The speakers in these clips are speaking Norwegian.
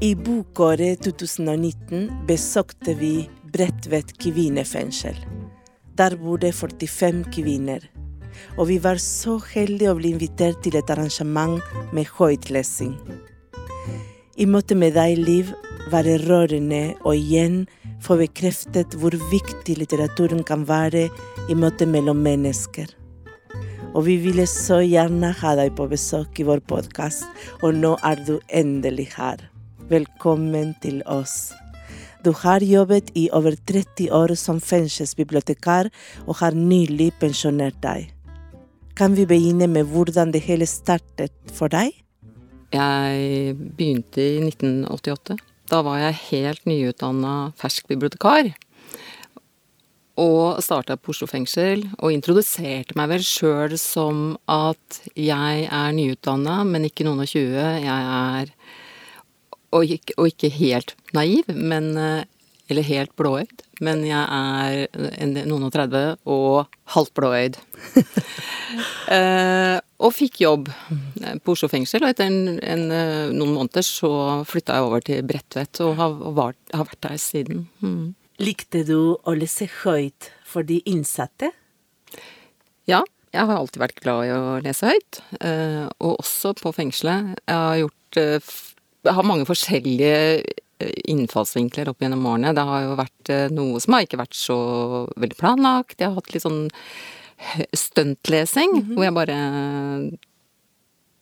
I bokåret 2019 besøkte vi Bredtvet kvinnefengsel. Der bor det 45 kvinner. Og vi var så heldige å bli invitert til et arrangement med høytlesing. I møte med deg, Liv, var det rørende å igjen få bekreftet hvor viktig litteraturen kan være i møte mellom mennesker. Og vi ville så gjerne ha deg på besøk i vår podkast, og nå er du endelig her. Velkommen til oss. Du har jobbet i over 30 år som fengselsbibliotekar og har nylig pensjonert deg. Kan vi begynne med hvordan det hele startet for deg? Jeg begynte i 1988. Da var jeg helt nyutdanna fersk bibliotekar. Og starta på Oslo fengsel, og introduserte meg vel sjøl som at jeg er nyutdanna, men ikke noen og tjue. Jeg er og ikke, og ikke helt naiv, men Eller helt blåøyd. Men jeg er noen og 30 og halvt blåøyd. eh, og fikk jobb på Oslo fengsel, og etter en, en, noen måneder så flytta jeg over til Bredtvet og har, var, har vært der siden. Mm. Likte du å lese høyt for de innsatte? Ja, jeg har alltid vært glad i å lese høyt. Eh, og også på fengselet. Jeg har gjort eh, Jeg har mange forskjellige innfallsvinkler opp gjennom årene. Det har jo vært noe som har ikke vært så veldig planlagt. Jeg har hatt litt sånn stuntlesing, mm -hmm. hvor jeg bare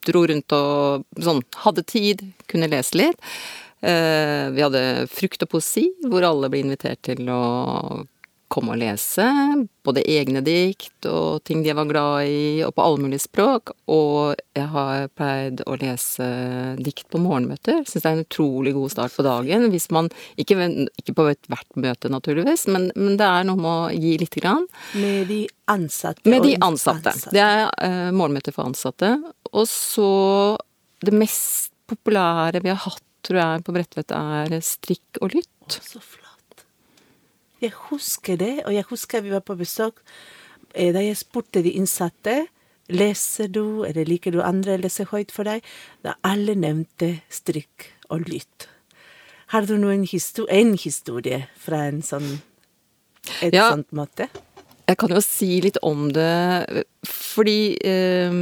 dro rundt og sånn hadde tid, kunne lese litt. Vi hadde Frukt og poesi, hvor alle ble invitert til å komme og lese. Både egne dikt og ting de var glad i, og på alle mulige språk. Og jeg har pleid å lese dikt på morgenmøter. Syns det er en utrolig god start på dagen. Hvis man Ikke, ikke på ethvert møte, naturligvis, men, men, det er noe med å gi lite grann. Med de ansatte? Med de ansatte. ansatte. Det er uh, morgenmøter for ansatte. Og så det mest populære vi har hatt, tror jeg, på Bredtvet, er strikk og lytt. Å, så flott. Jeg husker det, og jeg husker vi var på besøk da jeg spurte de innsatte leser du, eller liker du andre lese høyt for deg, da alle nevnte strikk og lytt. Har du noen historie, en historie fra en sånn et ja. sånt måte? Jeg kan jo si litt om det, fordi eh,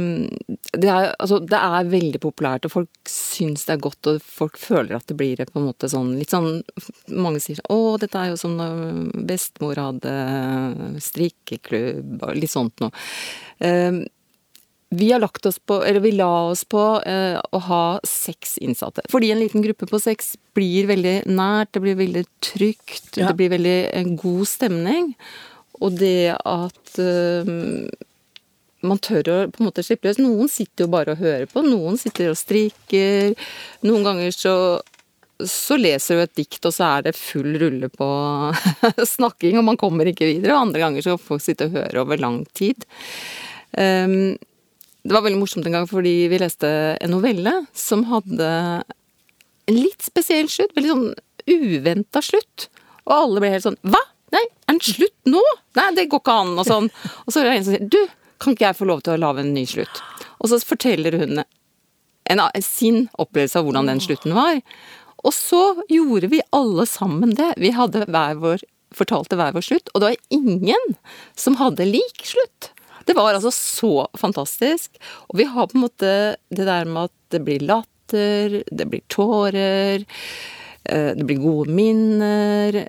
det, er, altså, det er veldig populært, og folk syns det er godt, og folk føler at det blir på en måte sånn litt sånn Mange sier sånn 'Å, dette er jo som da bestemor hadde strikkeklubb', og litt sånt noe. Eh, vi har lagt oss på, eller vi la oss på eh, å ha seks innsatte. Fordi en liten gruppe på seks blir veldig nært, det blir veldig trygt, ja. det blir veldig en god stemning. Og det at uh, man tør å på en måte slippe løs. Noen sitter jo bare og hører på, noen sitter og strikker. Noen ganger så, så leser du et dikt, og så er det full rulle på snakking, og man kommer ikke videre. Og andre ganger så får folk sitte og høre over lang tid. Um, det var veldig morsomt en gang fordi vi leste en novelle som hadde en litt spesiell slutt. Veldig sånn uventa slutt. Og alle ble helt sånn Hva? Nei, er den slutt nå? Nei, det går ikke an, og sånn. Og så er det en som sier Du, kan ikke jeg få lov til å lage en ny slutt? Og så forteller hun en, sin opplevelse av hvordan den slutten var. Og så gjorde vi alle sammen det. Vi hadde hver vår, fortalte hver vår slutt, og det var ingen som hadde lik slutt. Det var altså så fantastisk. Og vi har på en måte det der med at det blir latter, det blir tårer, det blir gode minner.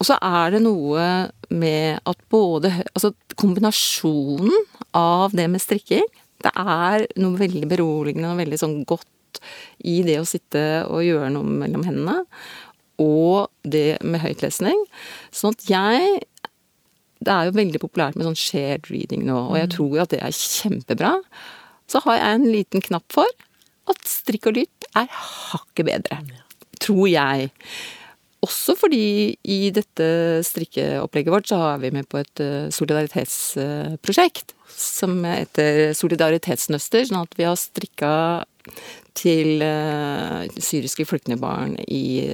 Og så er det noe med at både Altså kombinasjonen av det med strikking Det er noe veldig beroligende og veldig sånn godt i det å sitte og gjøre noe mellom hendene. Og det med høytlesning. Sånn at jeg Det er jo veldig populært med sånn shared reading nå, og jeg mm. tror at det er kjempebra. Så har jeg en liten knapp for at strikk og lytt er hakket bedre. Tror jeg. Også fordi i dette strikkeopplegget vårt så er vi med på et eh, solidaritetsprosjekt som heter Solidaritetsnøster, sånn at vi har strikka til uh, syriske flyktningbarn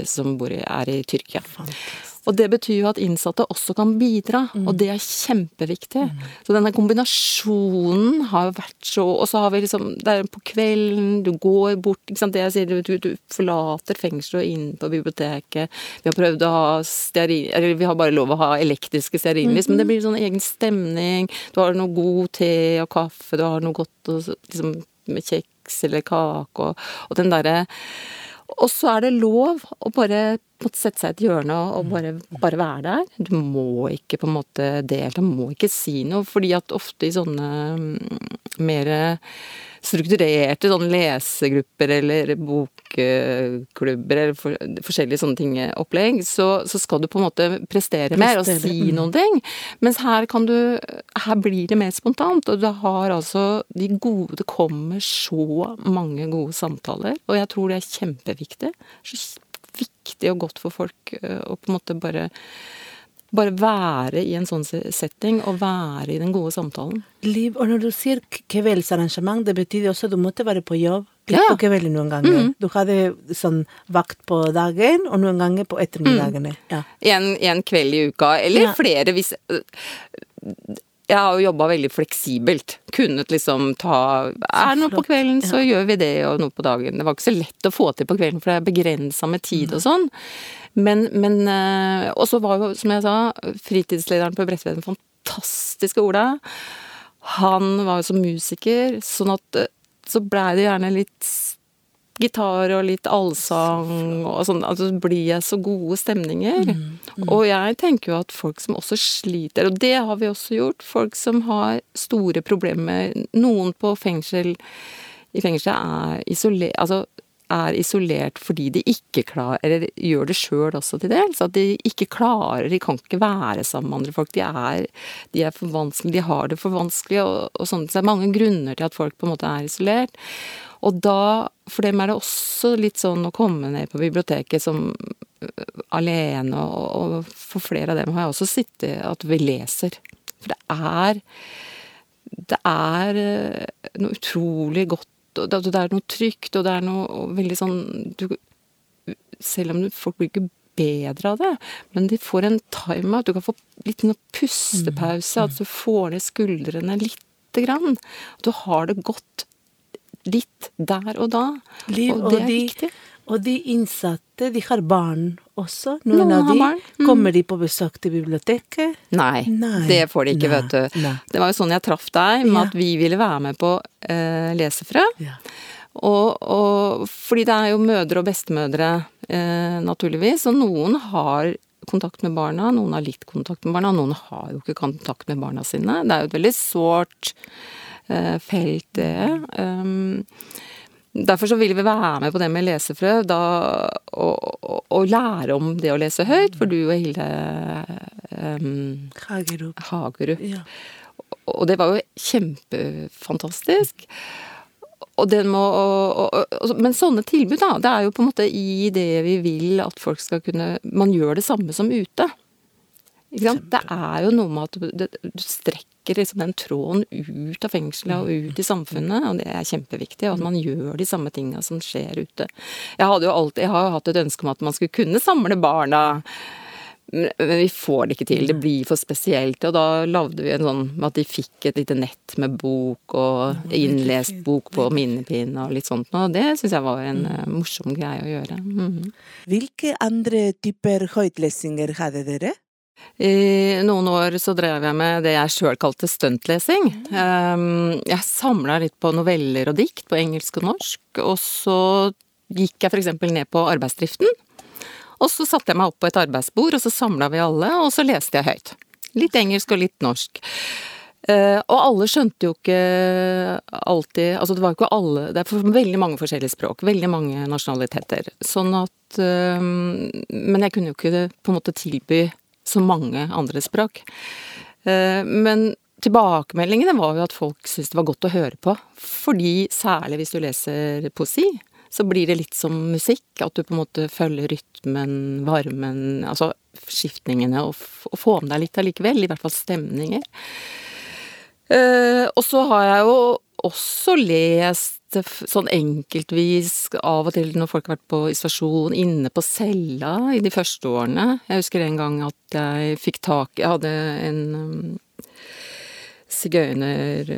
som bor, er i Tyrkia. Fantastisk. Og det betyr jo at innsatte også kan bidra, og det er kjempeviktig. Så denne kombinasjonen har vært så Og så har vi liksom Det er på kvelden, du går bort ikke sant, Det jeg sier, du, du forlater fengselet og inn på biblioteket. Vi har prøvd å ha stearin... Eller vi har bare lov å ha elektriske stearinlys, men det blir sånn egen stemning. Du har noe god te og kaffe, du har noe godt og, liksom, med kjeks eller kake og, og den derre og så er det lov å bare måtte sette seg i et hjørne og bare, bare, være der. Du må ikke på en måte delta, må ikke si noe. Fordi at ofte i sånne mm, mer strukturerte sånn lesegrupper eller bokklubber eller for, forskjellige sånne ting, opplegg, så, så, skal du på en måte prestere, prestere. mer og si mm. noen ting. Mens her kan du Her blir det mer spontant, og du har altså de gode Det kommer så mange gode samtaler, og jeg tror det er kjempeviktig. Så viktig og godt for folk eh, å på en måte bare bare være i en sånn setting og være i den gode samtalen. Liv, og når du sier kveldsarrangement, det betyr også at du måtte være på jobb litt ja. på kvelden noen ganger. Mm. Du hadde sånn vakt på dagen, og noen ganger på ettermiddagene. Mm. Ja. En, en, kveld i uka, eller ja. flere hvis jeg har jo jobba veldig fleksibelt. Kunnet liksom ta Er det noe på kvelden, så ja. gjør vi det, og noe på dagen. Det var ikke så lett å få til på kvelden, for det er begrensa med tid og sånn. Men, men eh, Og så var jo, som jeg sa, fritidslederen på Bredtvet fantastiske Ola. Han var jo som musiker, sånn at eh, så blei det gjerne litt gitar og litt allsang og sånn. Altså blir jeg så gode stemninger. Mm, mm. Og jeg tenker jo at folk som også sliter, og det har vi også gjort, folk som har store problemer Noen på fengsel i fengselet er isolert Altså er isolert fordi de ikke klarer Eller gjør det sjøl også til dels. At de ikke klarer De kan ikke være sammen med andre folk. De er, de er for vanskelige, de har det for vanskelig og, og sånn. Så det er mange grunner til at folk på en måte er isolert. Og da, for dem er det også litt sånn å komme ned på biblioteket som øh, alene, og, og for flere av dem har jeg også sittet at vi leser. For det er Det er øh, noe utrolig godt Det er noe trygt, og det er noe veldig sånn du, Selv om folk blir ikke bedre av det, men de får en time-out. Du kan få litt noe pustepause, mm. at du får ned skuldrene lite grann. At du har det godt litt der og da. Liv, og det er de, viktig. Og de innsatte, de har barn også. Noen, Noen av de. Mm. Kommer de på besøk til biblioteket? Nei, Nei. det får de ikke, Nei. vet du. Nei. Det var jo sånn jeg traff deg, med ja. at vi ville være med på uh, Lesefrø. Ja. Og, og, fordi det er jo mødre og bestemødre, eh, naturligvis, og noen har kontakt med barna, noen har litt kontakt med barna, noen har jo ikke kontakt med barna sine. Det er jo et veldig sårt Eh, felt, det. Um, derfor så vil vi være med på det med lesefrø, da, og, og, og, lære om det å lese høyt, for du og Hilde um, Hagerup. Hagerup. Ja. Og det var jo kjempefantastisk. Og den må, og, men sånne tilbud, da. Det er jo på en måte i det vi vil at folk skal kunne Man gjør det samme som ute. Ikke sant? Det er jo noe med at du strekker trekker liksom den tråden ut av fengselet og ut i samfunnet, og det er kjempeviktig. Og at man gjør de samme tinga som skjer ute. Jeg, hadde jo alltid, jeg har jo hatt et ønske om at man skulle kunne samle barna. Men vi får det ikke til. Det blir for spesielt. Og da lagde vi en sånn at de fikk et lite nett med bok og innlest bok på minnepinn og litt sånt. Og det syns jeg var en uh, morsom greie å gjøre. Mm. Hvilke andre typer høytlesinger hadde dere? I noen år så drev jeg med det jeg sjøl kalte stuntlesing. Ehm, jeg samla litt på noveller og dikt på engelsk og norsk, og så gikk jeg f.eks. ned på arbeidsdriften. Og så satte jeg meg opp på et arbeidsbord, og så samla vi alle, og så leste jeg høyt. Litt engelsk og litt norsk. Uh, og alle skjønte jo ikke alltid Altså det var jo ikke alle Det er veldig mange forskjellige språk, veldig mange nasjonaliteter. Sånn at uh, Men jeg kunne jo ikke på en måte tilby så mange andre språk. Eh, men tilbakemeldingene var jo at folk syntes det var godt å høre på. Fordi særlig hvis du leser poesi, så blir det litt som musikk. At du på en måte følger rytmen, varmen, altså skiftningene, og, og får med deg litt allikevel. I hvert fall stemninger. Uh, og så har jeg jo også lest sånn enkeltvis av og til når folk har vært på isolasjon, inne på cella i de første årene. Jeg husker en gang at jeg fikk tak Jeg hadde en um, sigøyner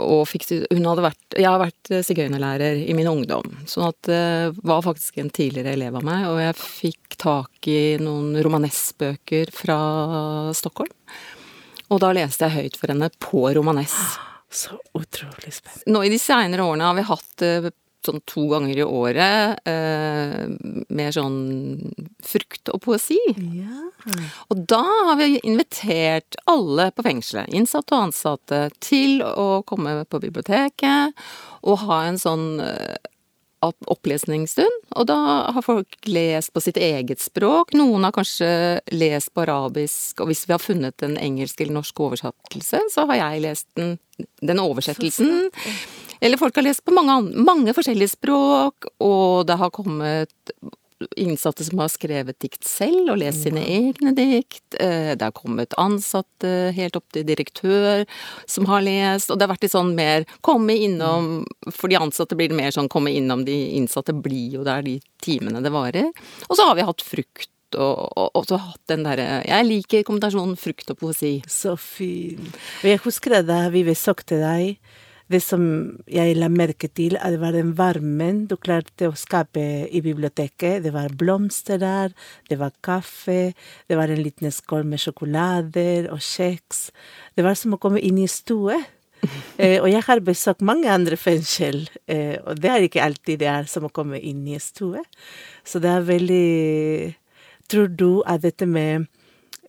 og fikk Hun hadde vært Jeg har vært sigøynerlærer i min ungdom, sånn at det var faktisk en tidligere elev av meg, og jeg fikk tak i noen romanesbøker fra Stockholm. Og da leste jeg høyt for henne på romanes. Så utrolig spennende. Nå i de seinere årene har vi hatt sånn to ganger i året eh, med sånn frukt og poesi. Ja. Og da har vi invitert alle på fengselet, innsatte og ansatte, til å komme på biblioteket og ha en sånn eh, opplesningsstund. Og da har folk lest på sitt eget språk. Noen har kanskje lest på arabisk, og hvis vi har funnet en engelsk eller norsk oversettelse, så har jeg lest den, den oversettelsen. Eller folk har lest på mange, mange forskjellige språk, og det har kommet innsatte som har skrevet dikt selv og lest sine egne dikt. Eh, det har kommet ansatte helt opp til direktør som har lest, og det har vært litt sånn mer komme innom For de ansatte blir det mer sånn komme innom, de innsatte blir jo der de timene det varer. Og så har vi hatt frukt. Og, og, og så hatt den derre Jeg liker kombinasjonen frukt og poesi. Så fin. Og jeg husker da vi besøkte deg det som jeg la merke til, at det var den varmen du klarte å skape i biblioteket. Det var blomster der, det var kaffe, det var en liten skål med sjokolader og kjeks. Det var som å komme inn i stue. eh, og jeg har besøkt mange andre fengsel, eh, og det er ikke alltid det er som å komme inn i stue. Så det er veldig Tror du at dette med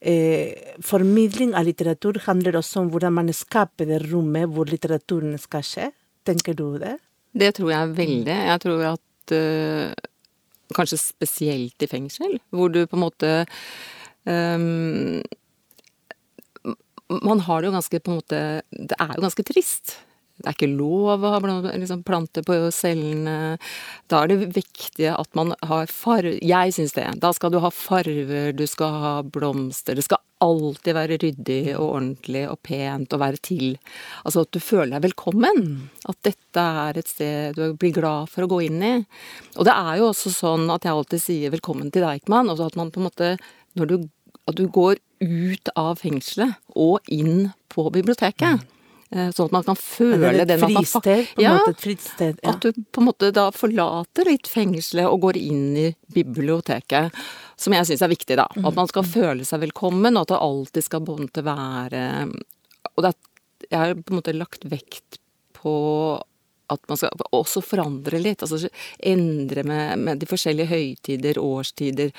eh, formidling av litteratur handler også om hvordan man skaper det rommet hvor litteraturen skal skje. Tenker du det? Det tror jeg veldig. Jeg tror at øh, kanskje spesielt i fengsel, hvor du på en måte øh, Man har det jo ganske på en måte Det er jo ganske trist. Det er ikke lov å ha liksom, planter på cellene. Da er det viktig at man har farve Jeg syns det. Da skal du ha farver, du skal ha blomster. Det skal alltid være ryddig og ordentlig og pent og være til. Altså at du føler deg velkommen. At dette er et sted du blir glad for å gå inn i. Og det er jo også sånn at jeg alltid sier velkommen til Deichman. Altså at man på en måte Når du, at du går ut av fengselet og inn på biblioteket. Eh, sånn at man kan føle den at man faktisk ja, fristed, ja. At du på en måte da forlater litt fengselet og går inn i biblioteket. Som jeg syns er viktig, da. At man skal føle seg velkommen, og at det alltid skal på en måte være Og det, jeg har på en måte lagt vekt på at man skal også forandre litt. Altså endre med, med de forskjellige høytider, årstider.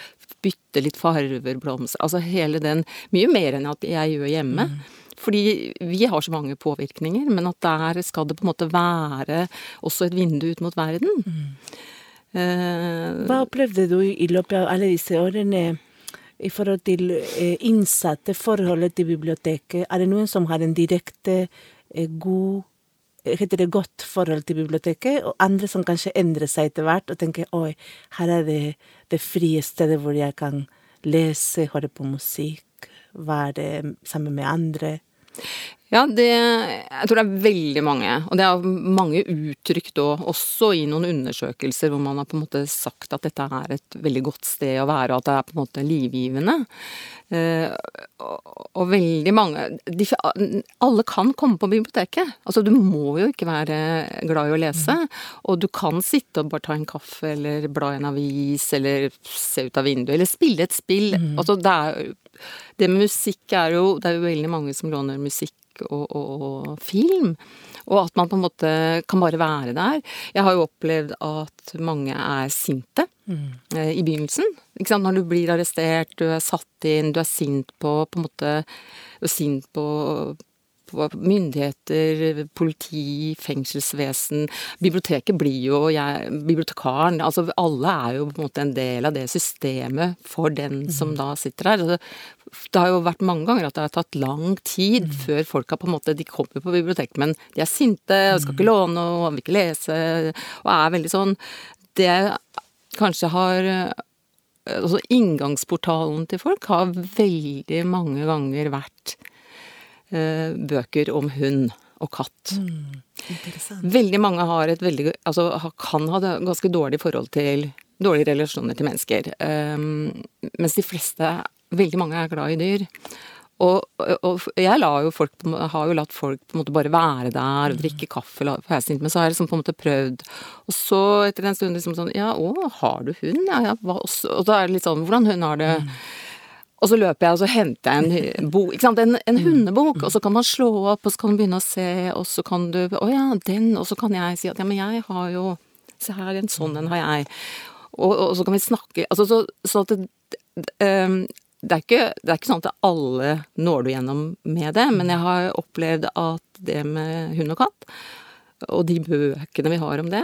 Bytte litt farver, blomster. Altså hele den Mye mer enn at jeg gjør hjemme. Mm. Fordi vi har så mange påvirkninger, men at der skal det på en måte være også et vindu ut mot verden. Mm. Hva opplevde du i løpet av alle disse årene i forhold til eh, innsatte, forholdet til biblioteket? Er det noen som har en direkte eh, god heter det godt forhold til biblioteket, og andre som kanskje endrer seg etter hvert og tenker oi, her er det det frie stedet hvor jeg kan lese, høre på musikk, være sammen med andre. Ja, det Jeg tror det er veldig mange. Og det er mange uttrykt òg, også i noen undersøkelser hvor man har på en måte sagt at dette er et veldig godt sted å være, og at det er på en måte livgivende. Eh, og, veldig mange de, Alle kan komme på biblioteket. Altså du må jo ikke være glad i å lese. Og du kan sitte og bare ta en kaffe eller bla i en avis eller se ut av vinduet eller spille et spill. Mm. Altså det er det med musikk er jo Det er jo veldig mange som låner musikk og, og, og, film. Og at man på en måte kan bare være der. Jeg har jo opplevd at mange er sinte mm. eh, i begynnelsen. Ikke sant? Når du blir arrestert, du er satt inn, du er sint på på en måte Du er sint på på myndigheter, politi, fengselsvesen. Biblioteket blir jo jeg, bibliotekaren. Altså alle er jo på en måte en del av det systemet for den som mm. da sitter her. Altså, det har jo vært mange ganger at det har tatt lang tid mm. før folk har på en måte De kommer på biblioteket, men de er sinte og skal ikke mm. låne og vil ikke lese og er veldig sånn Det kanskje har Altså inngangsportalen til folk har veldig mange ganger vært Eh, bøker om hund og katt. Mm. Veldig mange har et veldig Altså kan ha det ganske dårlig forhold til Dårlige relasjoner til mennesker. Um, mens de fleste, veldig mange, er glad i dyr. Og, og, jeg la jo folk, har jo latt folk på en måte bare være der og drikke kaffe, men så har jeg liksom på en måte prøvd. Og så etter en stund liksom sånn Ja, å, har du hund? Ja, ja, hva også? Og da er det litt sånn Hvordan hun har det? Og så løper jeg og så henter jeg en bok, ikke sant, en, en, mm. hundebok, og så kan man slå opp, og så kan du begynne å se, og så kan du Å ja, den, og så kan jeg si at ja, men jeg har jo Se her, en sånn en har jeg. Og, og, så kan vi snakke Altså så, så at det, um, det, er ikke, det er ikke sånn at alle når du gjennom med det, men jeg har opplevd at det med hund og katt, og de bøkene vi har om det,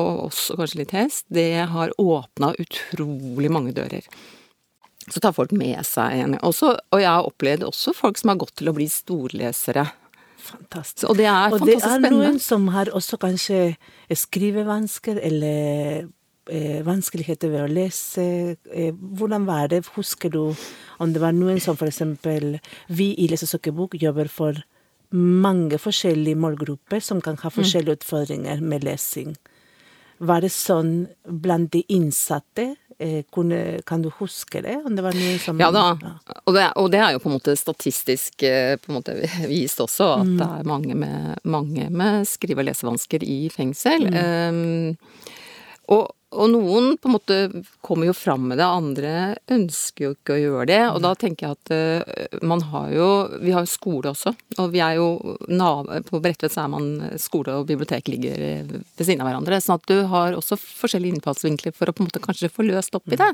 og også kanskje litt hest, det har åpna utrolig mange dører. Så tar folk med seg en også, Og jeg har opplevd også folk som har gått til å bli storlesere. Fantastisk. Og det er fantastisk spennende. Og det er noen som har også kanskje skrivevansker eller eh, vanskeligheter ved å lese. Eh, hvordan var det? Husker du om det var noen som eksempel Vi i Lesesøkebok jobber for mange forskjellige målgrupper som kan ha mm. forskjellige utfordringer med lesing. Var det sånn blant de innsatte kunne, kan du huske det? Det som Ja da, ja. Og, det, og, det, er jo på en måte statistisk eh, på en måte vist også, at mm. det er mange med, mange med skrive- og lesevansker i fengsel. Mm. Um, og, og noen på en måte kommer jo fram med det, andre ønsker jo ikke å gjøre det. Og da tenker jeg at uh, man har jo Vi har jo skole også, og vi er jo På Bredtvet så er man skole og bibliotek ligger ved siden av hverandre. Sånn at du har også forskjellige innfallsvinkler for å på en måte kanskje få løst opp i det.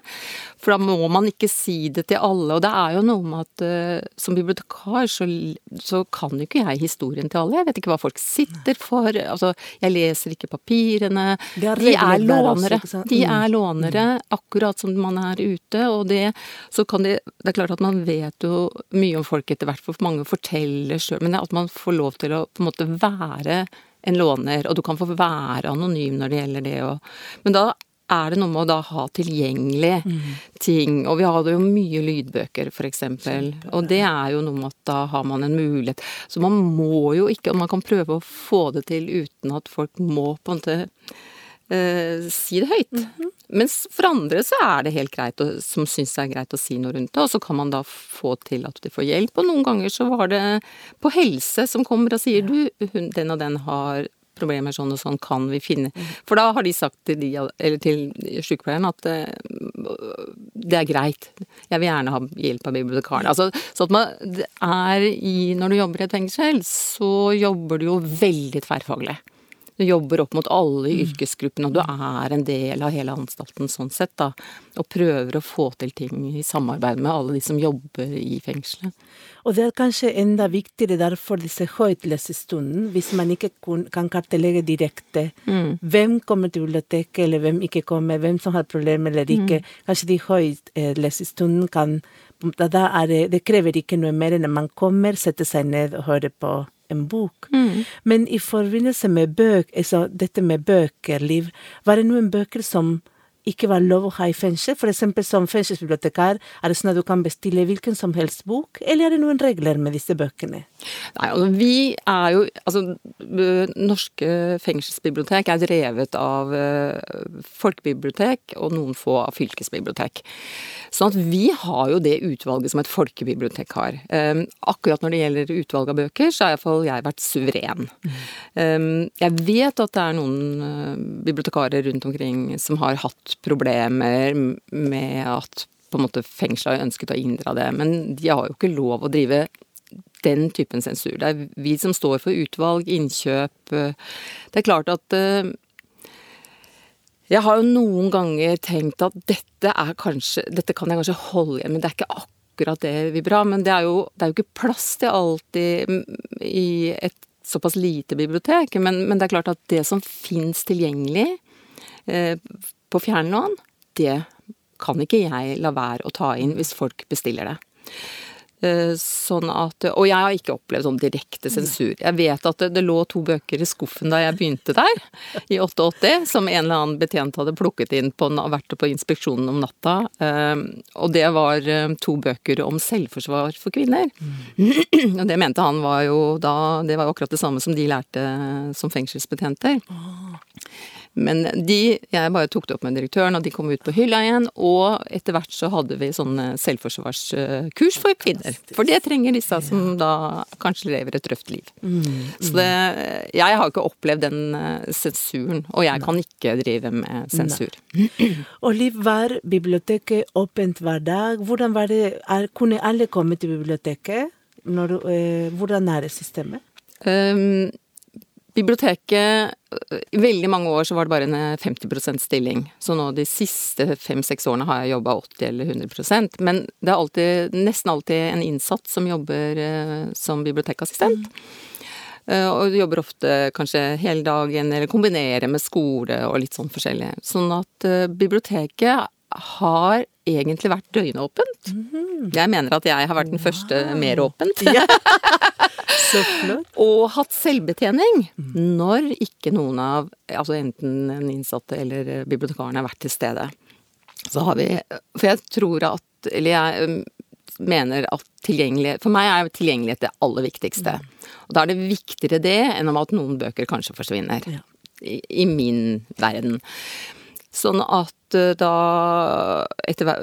For da må man ikke si det til alle. Og det er jo noe med at uh, som bibliotekar så, så kan jo ikke jeg historien til alle. Jeg vet ikke hva folk sitter for. Altså, jeg leser ikke papirene. De er lånere. De er lånere, akkurat som man er ute, og det så kan de Det er klart at man vet jo mye om folk etter hvert, for mange forteller sjøl, men at man får lov til å på en måte være en låner, og du kan få være anonym når det gjelder det og Men da er det noe med å da ha tilgjengelig mm. ting. Og vi hadde jo mye lydbøker, f.eks. Og det er jo noe med at da har man en mulighet. Så man må jo ikke og Man kan prøve å få det til uten at folk må på en måte eh, si det høyt. Mm -hmm. Mens for andre så er det helt greit, å, som syns det er greit å si noe rundt det, og så kan man da få til at de får hjelp. Og noen ganger så var det på helse som kommer og sier du, hun, den og den har problemer sånn og sånn, kan vi finne mm. For da har de sagt til, de, eller til sykepleieren at eh, det er greit, jeg vil gjerne ha hjelp av bibliotekaren. Altså, så at man er i Når du jobber i et fengsel, så jobber du jo veldig tverrfaglig. Du jobber opp mot alle i yrkesgruppene, og du er en del av hele anstalten sånn sett, da. Og prøver å få til ting i samarbeid med alle de som jobber i fengselet. Og det er kanskje enda viktigere derfor disse høytlesestundene, hvis man ikke kan kartlegge direkte mm. hvem kommer til biblioteket, eller hvem ikke kommer, hvem som har problemer eller ikke. Mm. Kanskje de høytlesestundene kan da det, det krever ikke noe mer enn at man kommer, setter seg ned og hører på en bok. Mm. Men i forbindelse med bøk, altså dette med bøker, Liv, var det noen bøker som ikke var lov å ha i fengsel? Eksempel som fengselsbibliotekar, er det sånn at du kan bestille hvilken som helst bok, eller er det noen regler med disse bøkene? Nei, altså vi er jo Altså, norske fengselsbibliotek er drevet av uh, folkebibliotek og noen få av fylkesbibliotek. Sånn at vi har jo det utvalget som et folkebibliotek har. Um, akkurat når det gjelder utvalg av bøker, så har iallfall jeg vært suveren. Um, jeg vet at det er noen uh, bibliotekarer rundt omkring som har hatt problemer med at på en måte fengsla ønsket å inndra det, men de har jo ikke lov å drive den typen sensur. Det er vi som står for utvalg, innkjøp. Det er klart at uh, jeg har jo noen ganger tenkt at dette er kanskje Dette kan jeg kanskje holde igjen, men det er ikke akkurat det vi vil ha. Men det er, jo, det er jo ikke plass til alltid i et såpass lite bibliotek. Men, men det er klart at det som fins tilgjengelig eh, på fjernlån, det kan ikke jeg la være å ta inn hvis folk bestiller det. Eh, sånn at, og jeg har ikke opplevd sånn direkte sensur. Jeg vet at det, det, lå to bøker i skuffen da jeg begynte der, i 88, som en eller annen betjent hadde plukket inn på, vært på inspeksjonen om natta. Eh, og det var eh, to bøker om selvforsvar for kvinner. Og det mente han var jo da Det var jo akkurat det samme som de lærte som fengselsbetjenter. Men de Jeg bare tok det opp med direktøren, og de kom ut på hylla igjen. Og etter hvert så hadde vi sånne selvforsvarskurs for kvinner. For det trenger disse som da kanskje lever et røft liv. Mm. Så det Jeg har ikke opplevd den eh, sensuren, og jeg kan ikke drive med sensur. Og Liv, var biblioteket åpent hver dag? Hvordan var det er, Kunne alle komme til biblioteket? Når, eh, hvordan er det systemet? Um, Biblioteket I veldig mange år så var det bare en 50 eh, stilling. Så nå de siste fem-seks årene har jeg jobba 80 eller 100% Men det er alltid, nesten alltid en innsatt som jobber eh, som bibliotekassistent. Mm. Og jobber ofte kanskje hele dagen, eller kombinerer med skole og litt sånn forskjellig. Sånn at biblioteket har egentlig vært døgnåpent. Mm. Jeg mener at jeg har vært den første mer åpent. Ja. Så flott. og hatt selvbetjening når ikke noen av altså enten en innsatte eller bibliotekaren har vært til stede. Så har vi For jeg tror at Eller jeg um, mener at tilgjengelighet For meg er tilgjengelighet det aller viktigste. Og da er det viktigere det enn om at noen bøker kanskje forsvinner. Ja. I, I min verden. Sånn at eh, da etter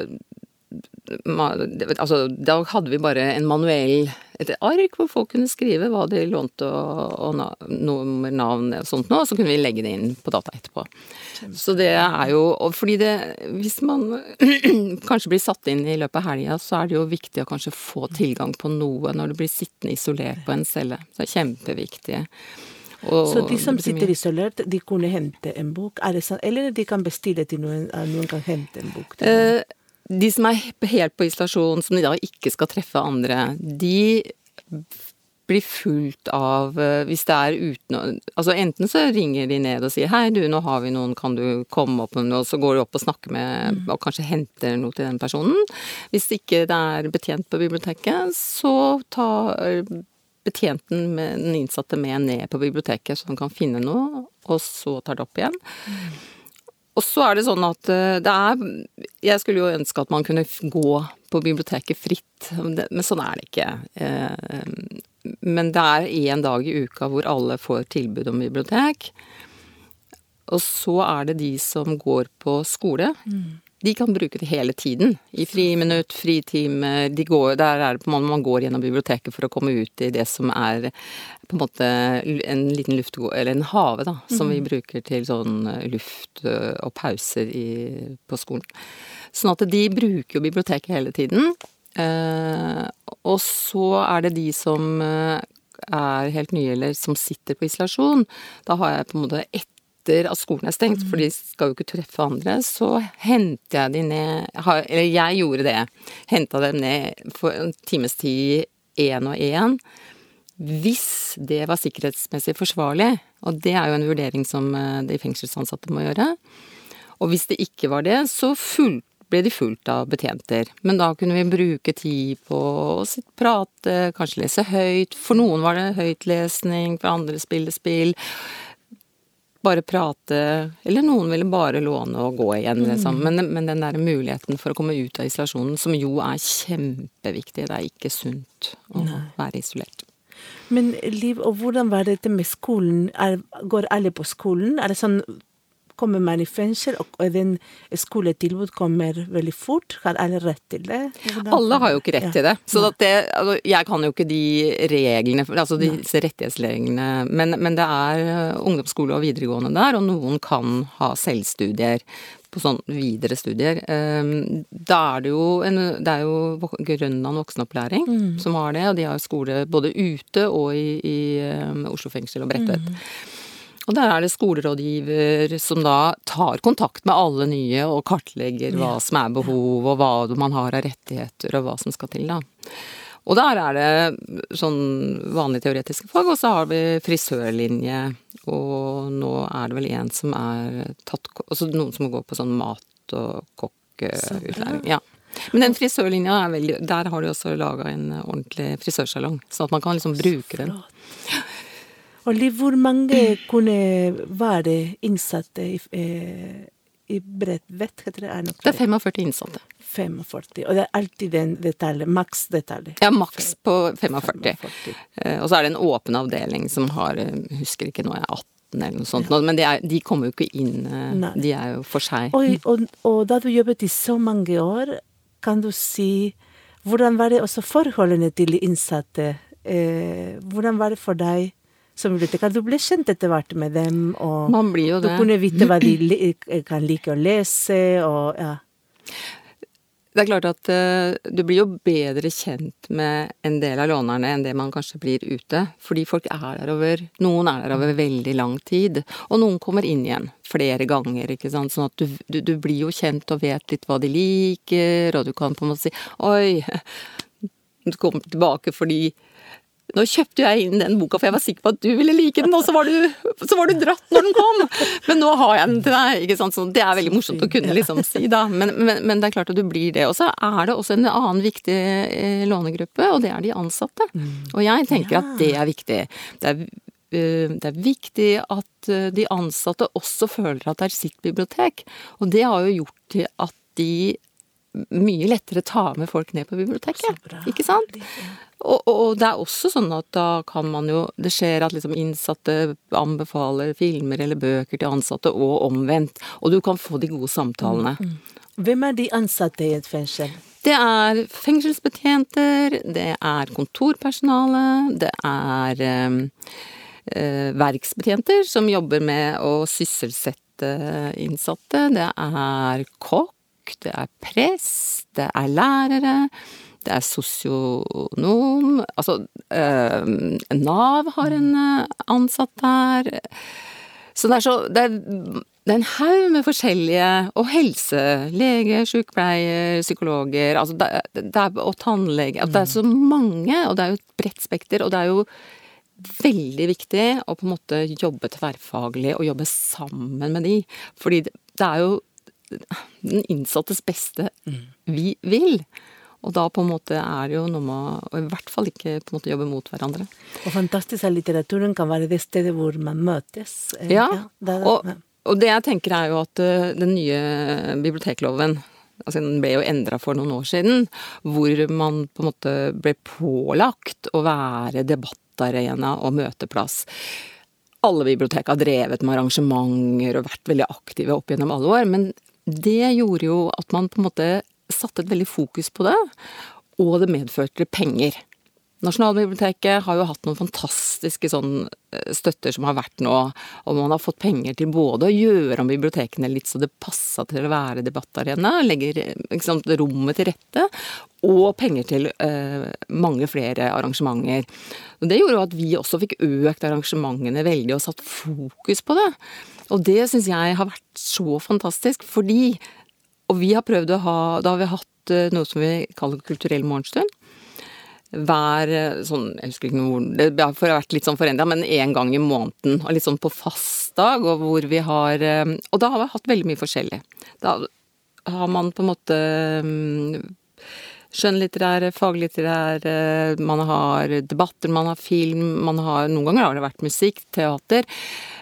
Altså, da hadde vi bare en manuell et ark hvor folk kunne skrive hva de lånte og, og nummer, navn og sånt noe, og så kunne vi legge det inn på data etterpå. Så det er jo Fordi det Hvis man kanskje blir satt inn i løpet av helga, så er det jo viktig å kanskje få tilgang på noe når du blir sittende isolert på en celle. Så det er kjempeviktig. Og, så de som sitter isolert, de kunne hente en bok? Det eller de kan bestille til noen, noen kan hente en bok? Eh, de som er helt på isolasjon, som de da ikke skal treffe andre, de blir fulgt av eh, Hvis det er uten Altså enten så ringer de ned og sier 'hei, du, nå har vi noen, kan du komme opp med noe?' Og så går du opp og snakker med mm. og kanskje henter noe til den personen. Hvis ikke det er betjent på biblioteket, så tar betjenten med den innsatte med ned på biblioteket, så han kan finne noe, og så tar det opp igjen. Og så er det sånn at eh, det er Jeg skulle jo ønske at man kunne gå på biblioteket fritt, men sånn er det ikke. Eh, men det er én dag i uka hvor alle får tilbud om bibliotek. Og så er det de som går på skole. Mm de kan bruke det hele tiden. I friminutt, fritime. de går, Der er det på en måte man går gjennom biblioteket for å komme ut i det som er på en måte en liten luftgård, Eller en hage, da, som vi mm. bruker til sånn eh, luft eh, og pauser i, på skolen. Sånn at de bruker jo biblioteket hele tiden. Eh, og så er det de som eh, er helt nye, eller som sitter på isolasjon. Da har jeg på en måte ett etter at skolen er stengt, for de skal jo ikke treffe andre, så henter jeg de ned Eller jeg gjorde det. Henta dem ned for en times tid én og én. Hvis det var sikkerhetsmessig forsvarlig, og det er jo en vurdering som eh, de fengselsansatte må gjøre. Og hvis det ikke var det, så fulgte ble de fulgt av betjenter. Men da kunne vi bruke tid på å prate, kanskje lese høyt. For noen var det høytlesning, for andre spille spill bare prate Eller noen ville bare låne og gå igjen, mm. liksom. Men, men, den der muligheten for å komme ut av isolasjonen, som jo er kjempeviktig. Det er ikke sunt å Nei. være isolert. Men Liv, og hvordan var dette med skolen? Er, går alle på skolen? Er det sånn kommer man i fengsel, og den skoletilbud kommer veldig fort. Har alle rett til det? Alle har jo ikke rett ja. til det. Så det, altså, jeg kan jo ikke de reglene, altså disse rettighetsreglene. Men, men det er eh, ungdomsskole og videregående der, og noen kan ha selvstudier på sånn videre studier. Ehm, da er det jo en, Det er jo Grønland voksenopplæring mm. som har det, og de har skole både ute og i, i um, Oslo fengsel og Bredtvet. Mm. Og der er det skolerådgiver som da tar kontakt med alle nye og kartlegger hva som er behov, og hva man har av rettigheter, og hva som skal til, da. Og der er det sånn vanlige teoretiske fag, og så har vi frisørlinje, og nå er det vel en som er tatt Altså noen som går på sånn mat- og kokkeutlæring. Ja. Men den frisørlinja er veldig Der har de også laga en ordentlig frisørsalong, sånn at man kan liksom bruke den. Og litt hvor mange kunne være innsatte i, eh, i Bredtvet, heter det? Er Det er 45 innsatte. 45. Og det er alltid den detaljen, maks detalj. Ja, maks på 45. 45. Eh, Og så er det en åpen avdeling som har eh, Husker ikke nå, jeg er 18 eller noe sånt. Ja. Men de, er, de kommer jo ikke inn. Nei. De er jo for seg. Og, og, og da du jobbet i så mange år, kan du si Hvordan var det også forholdene til de innsatte? Eh, hvordan var det for deg som bibliotekar? Du ble kjent etter hvert med dem, og Man blir jo det. du kunne vite hva de kan like å lese, og ja. Det er klart at uh, du blir jo bedre kjent med en del av lånerne enn det man kanskje blir ute. Fordi folk er der over Noen er der over veldig lang tid. Og noen kommer inn igjen flere ganger, ikke sant. Sånn at du, du, du blir jo kjent og vet litt hva de liker, og du kan på en måte si Oi, du kommer tilbake fordi nå kjøpte jeg inn den boka, for jeg var sikker på at du ville like den, og så var du, så var du dratt når den kom! Men nå har jeg den til deg, ikke sant. Så det er veldig morsomt å kunne liksom si, da. Men, men, men det er klart at du blir det. Og så er det også en annen viktig eh, lånegruppe, og det er de ansatte. Og jeg tenker at det er viktig. Det er eh, det er viktig at eh, de ansatte også føler at det er sitt bibliotek. Og det har jo gjort til at de mye lettere ta med folk ned på biblioteket. Ikke sant? Og, og, det er også sånn at da kan man jo Det skjer at liksom innsatte anbefaler filmer eller bøker til ansatte, og omvendt. Og du kan få de gode samtalene. Hvem er de ansatte i et fengsel? Det er fengselsbetjenter, det er kontorpersonale, det er eh, eh, verksbetjenter som jobber med å sysselsette innsatte, det er kokk, det er prest, det er lærere, det er sosionom Altså, eh, Nav har en eh, ansatt der. Så det er så det er, det er en haug med forskjellige Og helse. Lege, sykepleier, psykologer altså det, det er, Og tannlege. Det er så mange, og det er jo et bredt spekter. Og det er jo veldig viktig å på en måte jobbe tverrfaglig og jobbe sammen med de. Fordi det, det er jo den innsattes beste vi vil. Og da på en måte er det jo noe med å i hvert fall ikke på en måte jobbe mot hverandre. Og fantastisk at litteraturen kan være det stedet hvor man møtes. Ja, Ja, er- og, og det jeg tenker er jo at eh, den nye bibliotekloven Altså Den ble jo endra for noen år siden, hvor man på en måte ble pålagt å være debattarena og møteplass. Alle bibliotek har drevet med arrangementer og vært veldig aktive opp gjennom alle år, men det gjorde jo at man på en måte satte et veldig fokus på det, og det medførte penger. Nasjonalbiblioteket har jo hatt noen fantastiske sånn eh, støtter som har vært nå, og man har fått penger til både å gjøre om bibliotekene litt så det passa til å være debattarena, legger eh, sant, rommet til rette, og penger til eh, mange flere arrangementer. Og det gjorde jo at vi også fikk økt arrangementene veldig og satt fokus på det. Og det syns jeg har vært så fantastisk, fordi Og vi har prøvd å ha Da har vi hatt eh, noe som vi kaller kulturell morgenstund hver eh, sånn, jeg husker ikke noe det har vært litt sånn forendra, men én gang i måneden. Og litt sånn på fast dag, og hvor vi har eh, Og da har vi hatt veldig mye forskjellig. Da har man på en måte skjønnlitterære, faglitterære, man har debatter, man har film, man har Noen ganger har det vært musikk, teater.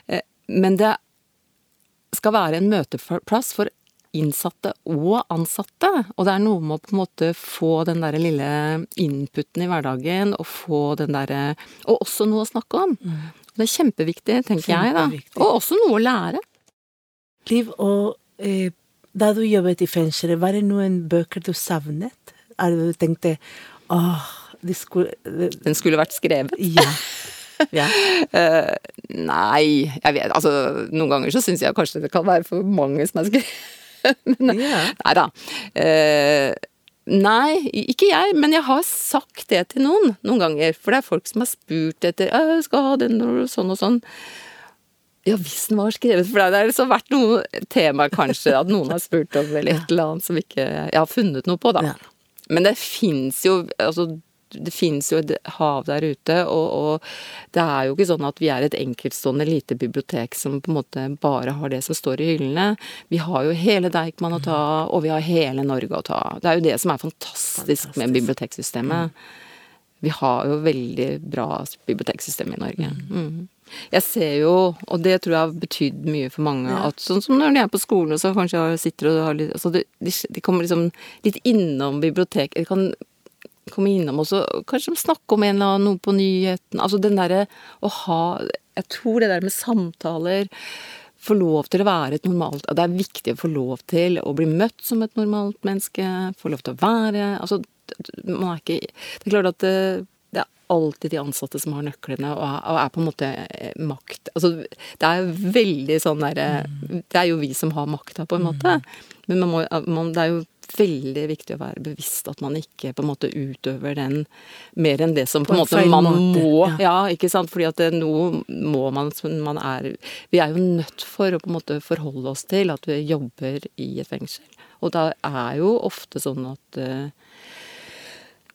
Eh, Men det skal være en møteplass for innsatte og ansatte. Og det er noe med å på en måte få den der lille inputen i hverdagen, og få den derre Og også noe å snakke om. Det er kjempeviktig, tenker jeg, da. Og også noe å lære. Liv, og eh, da du jobbet i fengselet, var det noen bøker du savnet? Er det du tenkte åh, de skulle de... Den skulle vært skrevet. Ja. ja. Uh, nei, jeg vet Altså, noen ganger så syns jeg kanskje det kan være for mange som er skrevet. Men nei da. Eh, nei, ikke jeg, men jeg har sagt det til noen noen ganger. For det er folk som har spurt etter «Øh, 'Jeg skal ha den og sånn og sånn'. Ja, hvis den var skrevet For det har liksom vært noe tema, kanskje, at noen har spurt om eller et eller annet som ikke jeg har funnet noe på, da. Ja. Men det fins jo Altså, det finnes jo et hav der ute, og, og, det er jo ikke sånn at vi er et enkeltstående lite bibliotek som på en måte bare har det som står i hyllene. Vi har jo hele Deichman å ta, og vi har hele Norge å ta. Det er jo det som er fantastisk, fantastisk. med biblioteksystemet. Vi har jo veldig bra biblioteksystem i Norge. Mm. mm. Jeg ser jo, og det tror jeg har betydd mye for mange, ja. at sånn som når de er på skolen, så kanskje sitter og har litt altså de, de, kommer liksom litt innom biblioteket. De kan komme innom og så kanskje snakke om en eller annen noe på nyheten. Altså den derre å ha Jeg tror det der med samtaler få lov til å være et normalt Det er viktig å få lov til å bli møtt som et normalt menneske. Få lov til å være Altså, man er ikke Det er klart at det, er alltid de ansatte som har nøklene, og er, og er på en måte eh, makt Altså, det er veldig sånn derre mm. Det er jo vi som har makta, på en måte. Mm. Men man må, man, det er jo veldig viktig å være bevisst at man ikke på en måte utøver den mer enn det som på en måte man måte. må. Ja. ikke sant. Fordi at nå må man man er Vi er jo nødt for å på en måte forholde oss til at vi jobber i et fengsel. Og da er jo ofte sånn at Uh,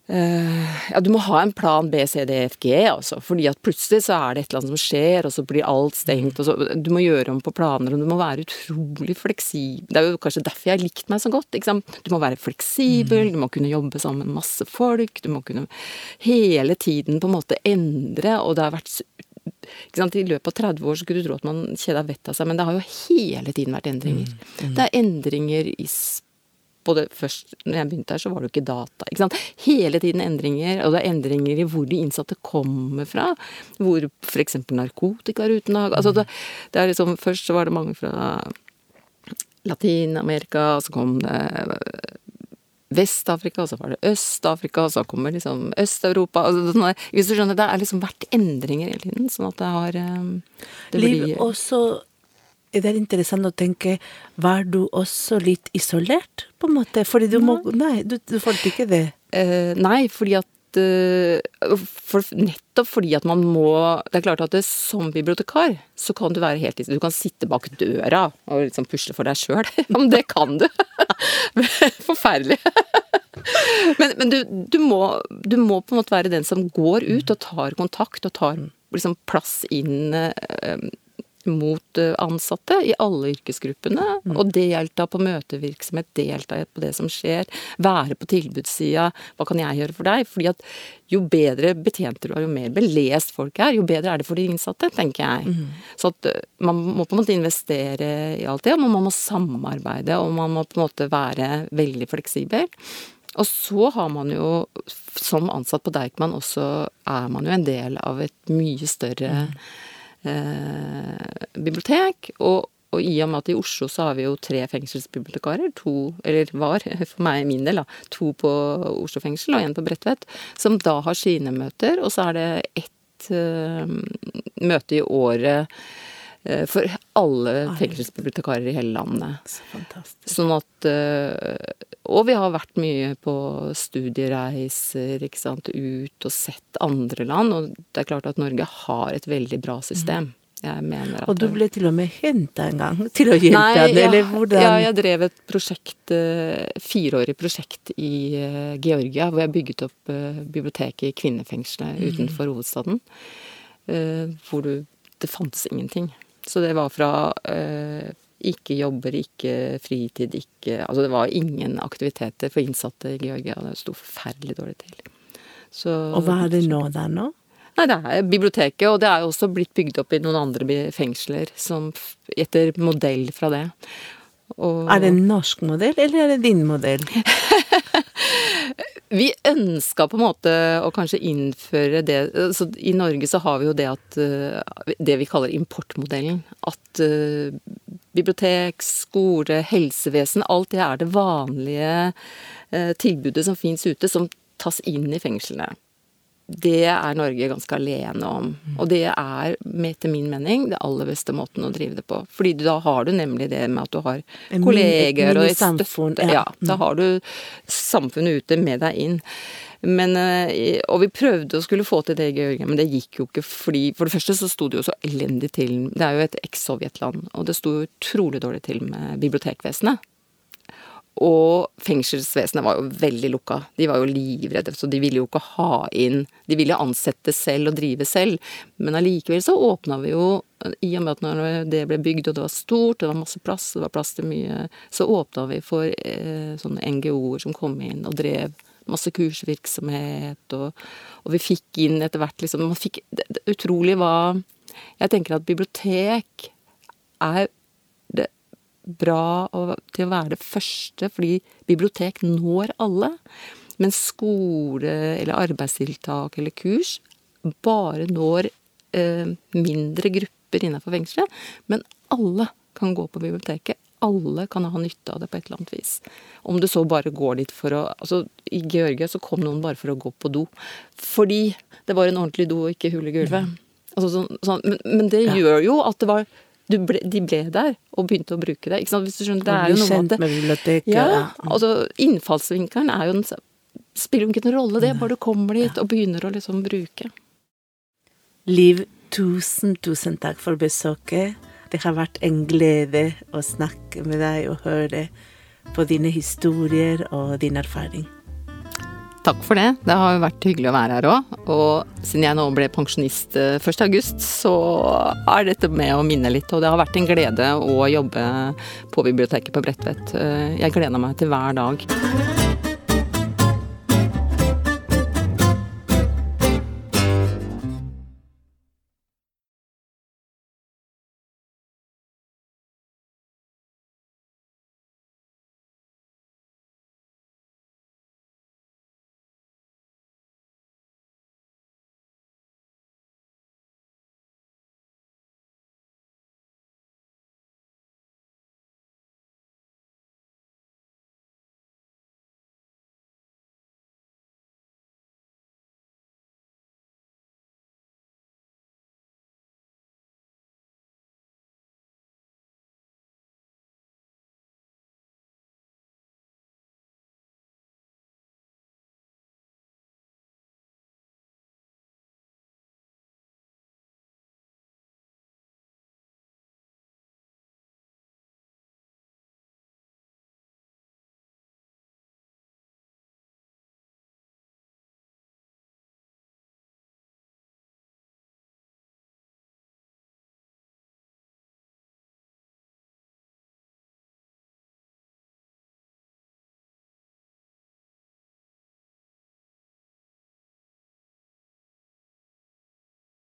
ja, du må ha en plan B, C, D, F, G, altså. Fordi at plutselig så er det et eller annet som skjer, og så blir alt stengt. og så, Du må gjøre om på planer, og du må være utrolig fleksibel. Det er jo kanskje derfor jeg har likt meg så godt. ikke sant? Du må være fleksibel, mm. du må kunne jobbe sammen med masse folk. Du må kunne hele tiden på en måte endre, og det har vært? I løpet av 30 år så skulle du tro at man kjeda vettet av seg, men det har jo hele tiden vært endringer. Mm. Mm. Det er endringer i både først når jeg begynte her, så var det jo ikke data. Ikke sant? Hele tiden endringer, og det er endringer i hvor de innsatte kommer fra. Hvor f.eks. narkotikarutene altså det, det er liksom Først så var det mange fra Latin-Amerika, og så kom det Vest-Afrika, og så var det Øst-Afrika, og så kommer liksom Øst-Europa altså, sånn Hvis du skjønner, Det er liksom vært endringer hele tiden, sånn at det har det det Liv, blir... også det er interessant å tenke Var du også litt isolert, på en måte? Fordi du må Nei, du, du følte ikke det? Eh, nei, fordi at uh, for, Nettopp fordi at man må Det er klart at det, som bibliotekar så kan du være helt Du kan sitte bak døra og liksom pusle for deg sjøl. Men det kan du! Forferdelig. men, men du, du, må, du, må, på en måte være den som går ut og tar kontakt og tar liksom plass inn uh, mot eh, ansatte i alle yrkesgruppene. Mm. Og delta på møtevirksomhet, delta på det som skjer. Være på tilbudssida. Hva kan jeg gjøre for deg? Fordi at jo bedre betjenter du er, jo mer belest folk er, jo bedre er det for de innsatte, tenker jeg. Mm. Så at eh, man må på en måte investere i alt det, og man må samarbeide, og man må på en måte være veldig fleksibel. Og så har man jo, som ansatt på Deichman, også er man jo en del av et mye større mm bibliotek. Og, og, i og med at i Oslo så har vi jo tre fengselsbibliotekarer, to, eller var, for meg min del, da, to på Oslo fengsel og én på Bredtvet, som da har sine møter, og så er det ett eh, møte i året eh, for alle fengselsbibliotekarer i hele landet. Så fantastisk. Sånn at eh, og vi har vært mye på studiereiser, ikke sant, ut og sett andre land. Og det er klart at Norge har et veldig bra system. Jeg mener at Og du ble til og med henta en gang til å hjelpe Nei, henne, eller hvordan? Ja, jeg drev et prosjekt, eh, fireårig prosjekt i eh, Georgia, hvor jeg bygget opp eh, biblioteket i kvinnefengselet mm. utenfor hovedstaden. Hvor du Det fantes ingenting. Så det var fra ikke jobber, ikke fritid, ikke Altså det var ingen aktiviteter for innsatte i Georgia. Det sto forferdelig dårlig til. Så, og hva er det nå der nå? Nei, det er biblioteket, og det er jo også blitt bygd opp i noen andre fengsler som etter modell fra det. Og... Er det en norsk modell, eller er det din modell? Vi ønska på en måte å kanskje innføre det så I Norge så har vi jo det at eh, Det vi kaller importmodellen. At uh, bibliotek, skole, helsevesen, alt det er det vanlige uh, tilbudet som fins ute, som tas inn i fengslene det er Norge ganske alene om. Og det er, etter min mening, det aller beste måten å drive det på. Fordi da har du nemlig det med at du har kolleger og et støtte. Ja. ja, da har du samfunnet ute med deg inn. Men, eh, og vi prøvde å skulle få til det i Georgia, men det gikk jo ikke fordi For det første så sto det jo så elendig til Det er jo et eks-Sovjetland, og det sto utrolig dårlig til med bibliotekvesenet. Og fengselsvesenet var jo veldig lukka. De var jo livredde, så de ville jo ikke ha inn De ville ansette selv og drive selv, men allikevel så åpna vi jo i og med at når det ble bygd og det var stort, det var masse plass, det var plass til mye, så åpna vi for eh, sånne NGO-er som kom inn og drev masse kursvirksomhet, og, og vi fikk inn etter hvert liksom Man fikk det, det utrolig hva Jeg tenker at bibliotek er bra til å være det første, fordi bibliotek når alle. Men skole eller arbeidstiltak eller kurs bare når eh, mindre grupper innenfor fengselet. Men alle kan gå på biblioteket. Alle kan ha nytte av det på et eller annet vis. Om du så bare går dit for å altså I Georgia så kom noen bare for å gå på do. Fordi det var en ordentlig do og ikke hull i gulvet. Altså, sånn, sånn, men, men, det gjør jo at det var ble, de ble der og begynte å bruke det. Ikke sant? Hvis du skjønner, det er jo noe med biblioteket. Ja, altså innfallsvinkelen er jo den Spiller jo ikke noen rolle, det, bare du kommer dit og begynner å liksom bruke. Liv, tusen, tusen takk for besøket. Det har vært en glede å snakke med deg og høre på dine historier og din erfaring. Takk for det. Det har jo vært hyggelig å være her òg. Og siden jeg nå ble pensjonist 1.8, eh, så er dette med å minne litt. Og det har vært en glede å jobbe på biblioteket på Bredtvet. Eh, jeg gleder meg til hver dag.